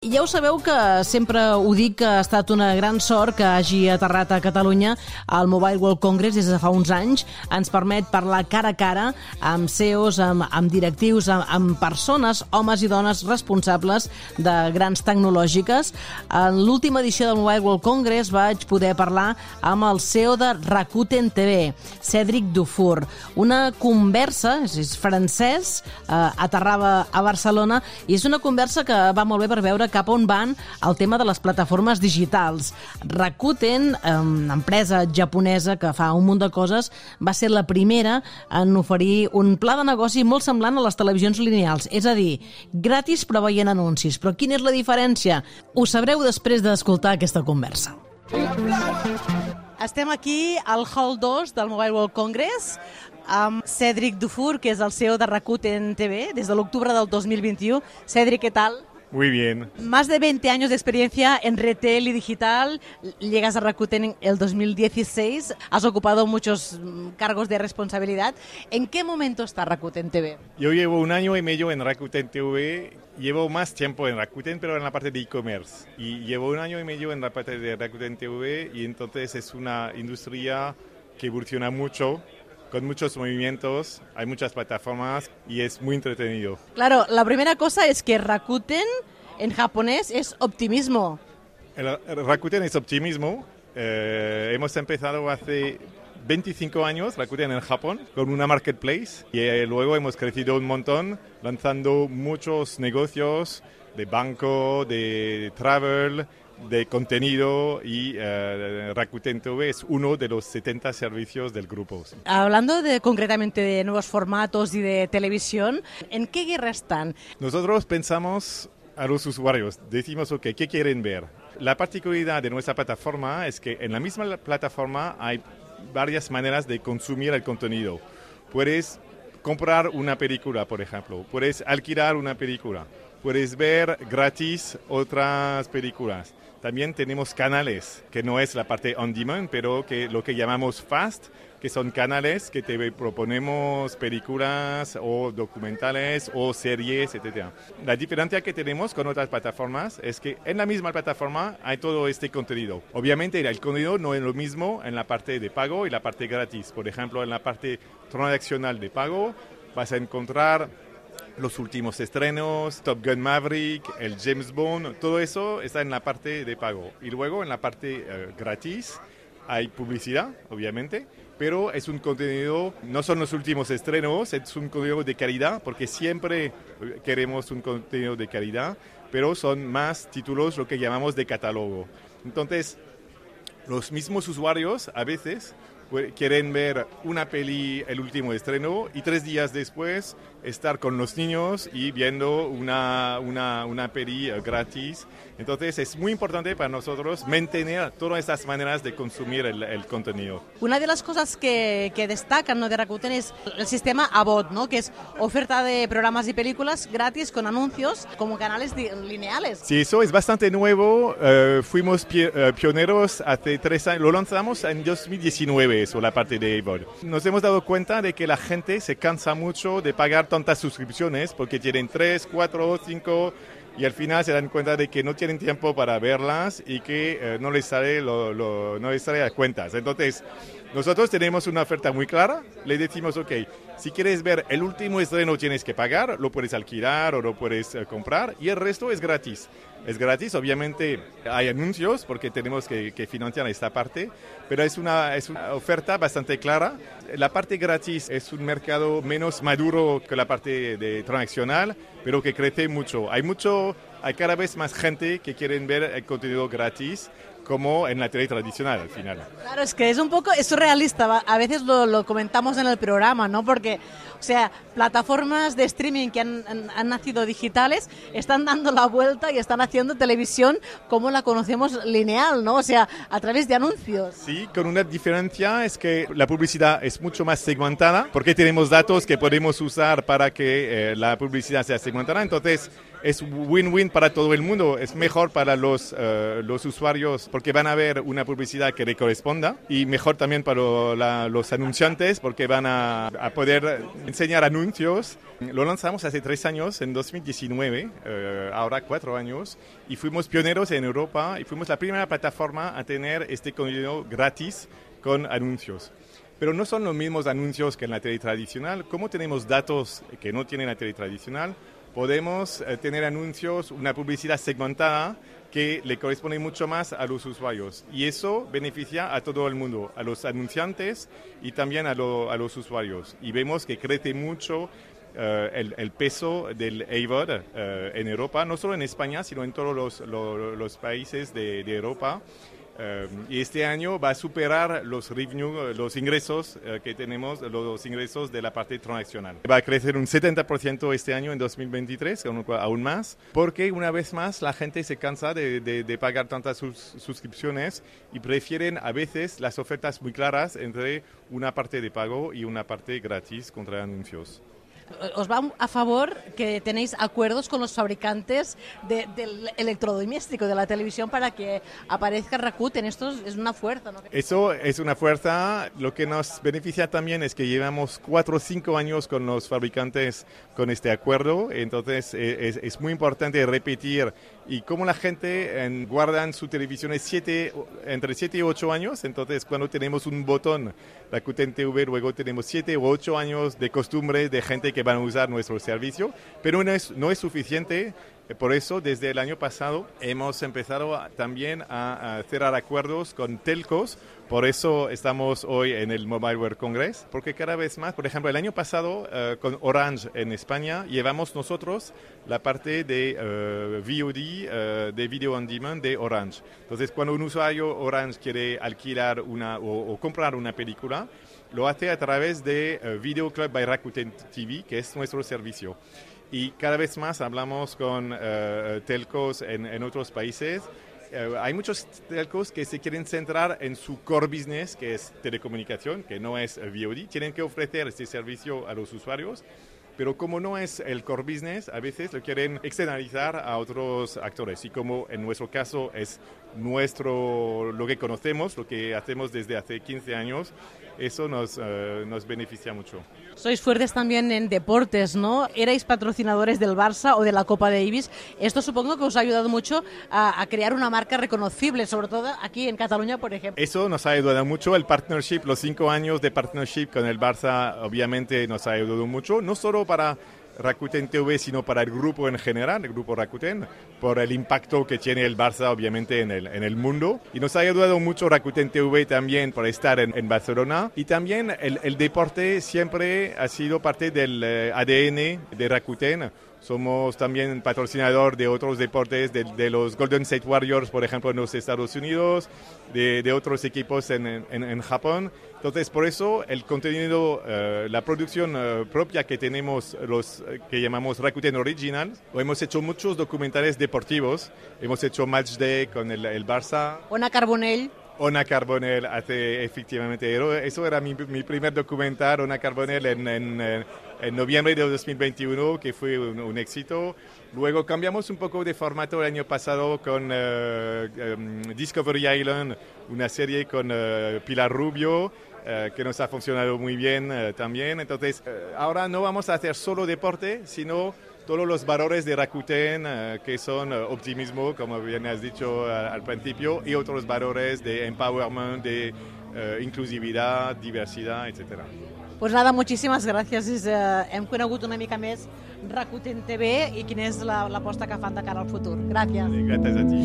Ja ho sabeu que sempre ho dic que ha estat una gran sort que hagi aterrat a Catalunya al Mobile World Congress des de fa uns anys. Ens permet parlar cara a cara amb CEOs, amb, amb directius, amb, amb persones, homes i dones responsables de grans tecnològiques. En l'última edició del Mobile World Congress vaig poder parlar amb el CEO de Rakuten TV, Cédric Dufour. Una conversa, és, francès, eh, aterrava a Barcelona i és una conversa que va molt bé per veure cap on van el tema de les plataformes digitals. Rakuten, eh, empresa japonesa que fa un munt de coses, va ser la primera en oferir un pla de negoci molt semblant a les televisions lineals, és a dir, gratis però veient anuncis. Però quina és la diferència? Ho sabreu després d'escoltar aquesta conversa. Estem aquí al Hall 2 del Mobile World Congress amb Cédric Dufour, que és el CEO de Rakuten TV, des de l'octubre del 2021. Cédric, què tal? Muy bien. Más de 20 años de experiencia en retail y digital. Llegas a Rakuten en el 2016. Has ocupado muchos mm, cargos de responsabilidad. ¿En qué momento está Rakuten TV? Yo llevo un año y medio en Rakuten TV. Llevo más tiempo en Rakuten, pero en la parte de e-commerce. Y llevo un año y medio en la parte de Rakuten TV y entonces es una industria que evoluciona mucho con muchos movimientos, hay muchas plataformas y es muy entretenido. Claro, la primera cosa es que Rakuten en japonés es optimismo. El, Rakuten es optimismo. Eh, hemos empezado hace 25 años Rakuten en Japón con una marketplace y eh, luego hemos crecido un montón lanzando muchos negocios de banco, de travel, de contenido y uh, Rakuten TV es uno de los 70 servicios del grupo. Hablando de, concretamente de nuevos formatos y de televisión, ¿en qué guerra están? Nosotros pensamos a los usuarios, decimos, ok, ¿qué quieren ver? La particularidad de nuestra plataforma es que en la misma plataforma hay varias maneras de consumir el contenido. Puedes comprar una película, por ejemplo, puedes alquilar una película, puedes ver gratis otras películas también tenemos canales, que no es la parte on demand, pero que lo que llamamos fast, que son canales que te proponemos películas o documentales o series, etc. La diferencia que tenemos con otras plataformas es que en la misma plataforma hay todo este contenido. Obviamente el contenido no es lo mismo en la parte de pago y la parte gratis. Por ejemplo, en la parte transaccional de pago vas a encontrar los últimos estrenos, Top Gun Maverick, el James Bond, todo eso está en la parte de pago. Y luego en la parte eh, gratis hay publicidad, obviamente, pero es un contenido, no son los últimos estrenos, es un contenido de calidad, porque siempre eh, queremos un contenido de calidad, pero son más títulos, lo que llamamos de catálogo. Entonces, los mismos usuarios a veces quieren ver una peli, el último estreno, y tres días después estar con los niños y viendo una, una, una peli eh, gratis. Entonces es muy importante para nosotros mantener todas estas maneras de consumir el, el contenido. Una de las cosas que, que destacan ¿no? de Rakuten es el sistema ABOT, ¿no? que es oferta de programas y películas gratis con anuncios como canales lineales. Sí, eso es bastante nuevo. Uh, fuimos uh, pioneros hace tres años, lo lanzamos en 2019, la parte de ABOT. Nos hemos dado cuenta de que la gente se cansa mucho de pagar tantas suscripciones porque tienen tres, cuatro, cinco y al final se dan cuenta de que no tienen tiempo para verlas y que eh, no les sale no les sale a cuentas. Entonces, nosotros tenemos una oferta muy clara, le decimos, ok, si quieres ver el último estreno tienes que pagar, lo puedes alquilar o lo puedes eh, comprar y el resto es gratis. Es gratis, obviamente hay anuncios porque tenemos que, que, financiar esta parte, pero es una, es una oferta bastante clara. La parte gratis es un mercado menos maduro que la parte de transaccional, pero que crece mucho. Hay mucho, hay cada vez más gente que quieren ver el contenido gratis como en la tele tradicional al final. Claro, es que es un poco, es surrealista, a veces lo, lo comentamos en el programa, ¿no? Porque, o sea, plataformas de streaming que han, han, han, nacido digitales están dando la vuelta y están haciendo televisión como la conocemos lineal, ¿no? O sea, a través de anuncios. Sí, con una diferencia es que la publicidad es mucho más segmentada, porque tenemos datos que podemos usar para que eh, la publicidad sea segmentada, entonces es win-win para todo el mundo, es mejor para los, uh, los usuarios porque van a ver una publicidad que le corresponda y mejor también para la, los anunciantes porque van a, a, poder enseñar anuncios. Lo lanzamos hace tres años, en 2019, eh, ahora cuatro años, y fuimos pioneros en Europa y fuimos la primera plataforma a tener este contenido gratis con anuncios. Pero no son los mismos anuncios que en la tele tradicional. Como tenemos datos que no tiene la tele tradicional, podemos eh, tener anuncios, una publicidad segmentada que le corresponde mucho más a los usuarios. Y eso beneficia a todo el mundo, a los anunciantes y también a, lo, a los usuarios. Y vemos que crece mucho Uh, el, peso del AVOD uh, en Europa, no solo en España, sino en todos los, los, países de Europa. Uh, y este año va a superar los revenue, los ingresos uh, que tenemos, los ingresos de la parte transaccional. Va a crecer un 70% este año en 2023, aún más, porque una vez más la gente se cansa de, de, de pagar tantas sus, suscripciones y prefieren a veces las ofertas muy claras entre una parte de pago y una parte gratis contra anuncios os va a favor que tenéis acuerdos con los fabricantes de, del electrodoméstico, de la televisión, para que aparezca Rakuten. Esto es una fuerza. ¿no? Eso es una fuerza. Lo que nos beneficia también es que llevamos cuatro o cinco años con los fabricantes con este acuerdo. Entonces es, es muy importante repetir y como la gente en, guardan su televisión siete, entre 7 y 8 años, entonces cuando tenemos un botón Rakuten TV, luego tenemos 7 u 8 años de costumbre de gente que van a usar nuestro servicio, pero no es, no es suficiente. Por eso, desde el año pasado, hemos empezado a, también a, a cerrar acuerdos con telcos. Por eso estamos hoy en el Mobile World Congress, porque cada vez más, por ejemplo, el año pasado uh, con Orange en España, llevamos nosotros la parte de uh, VOD, de Video On Demand de Orange. Entonces, cuando un usuario Orange quiere alquilar una o, o comprar una película, lo hace a través de Video Club by Rakuten TV, que es nuestro servicio y cada vez más hablamos con uh, telcos en, en, otros países. Uh, hay muchos telcos que se quieren centrar en su core business, que es telecomunicación, que no es VOD. Tienen que ofrecer este servicio a los usuarios, pero como no es el core business, a veces lo quieren externalizar a otros actores. Y como en nuestro caso es nuestro, lo que conocemos, lo que hacemos desde hace 15 años, eso nos, uh, nos beneficia mucho. Sois fuertes también en deportes, ¿no? Erais patrocinadores del Barça o de la Copa Davis. Esto supongo que os ha ayudado mucho a, a, crear una marca reconocible, sobre todo aquí en Cataluña, por ejemplo. Eso nos ha ayudado mucho. El partnership, los cinco años de partnership con el Barça, obviamente nos ha ayudado mucho, no solo para Rakuten TV, sino para el grupo en general, el grupo Rakuten, por el impacto que tiene el Barça, obviamente, en el, en el mundo. Y nos ha ayudado mucho Rakuten TV también por estar en, en Barcelona. Y también el, el, deporte siempre ha sido parte del eh, ADN de Rakuten. Somos también patrocinador de otros deportes, de, de, los Golden State Warriors, por ejemplo, en los Estados Unidos, de, de otros equipos en, en, en, Japón. Entonces, por eso el contenido, uh, la producción uh, propia que tenemos, los uh, que llamamos Rakuten Original, hemos hecho muchos documentales deportivos. Hemos hecho Match Day con el, el Barça. Ona Carbonell. Ona Carbonell hace efectivamente, eso era mi, mi primer documental, Ona Carbonell en, en, en, noviembre de 2021, que fue un, éxito. Luego cambiamos un poco de formato el año pasado con uh, um, Discovery Island, una serie con uh, Pilar Rubio, Uh, que nos ha funcionado muy bien también. Entonces, ahora no vamos a hacer solo deporte, sino todos los valores de Rakuten, que son optimismo, como bien has dicho al principio, y otros valores de empowerment, de inclusividad, diversidad, etc. Pues nada, muchísimas gràcies. hem conegut una mica més Rakuten TV i quina és l'aposta la, que fan de cara al futur. Gràcies. Gràcies a ti.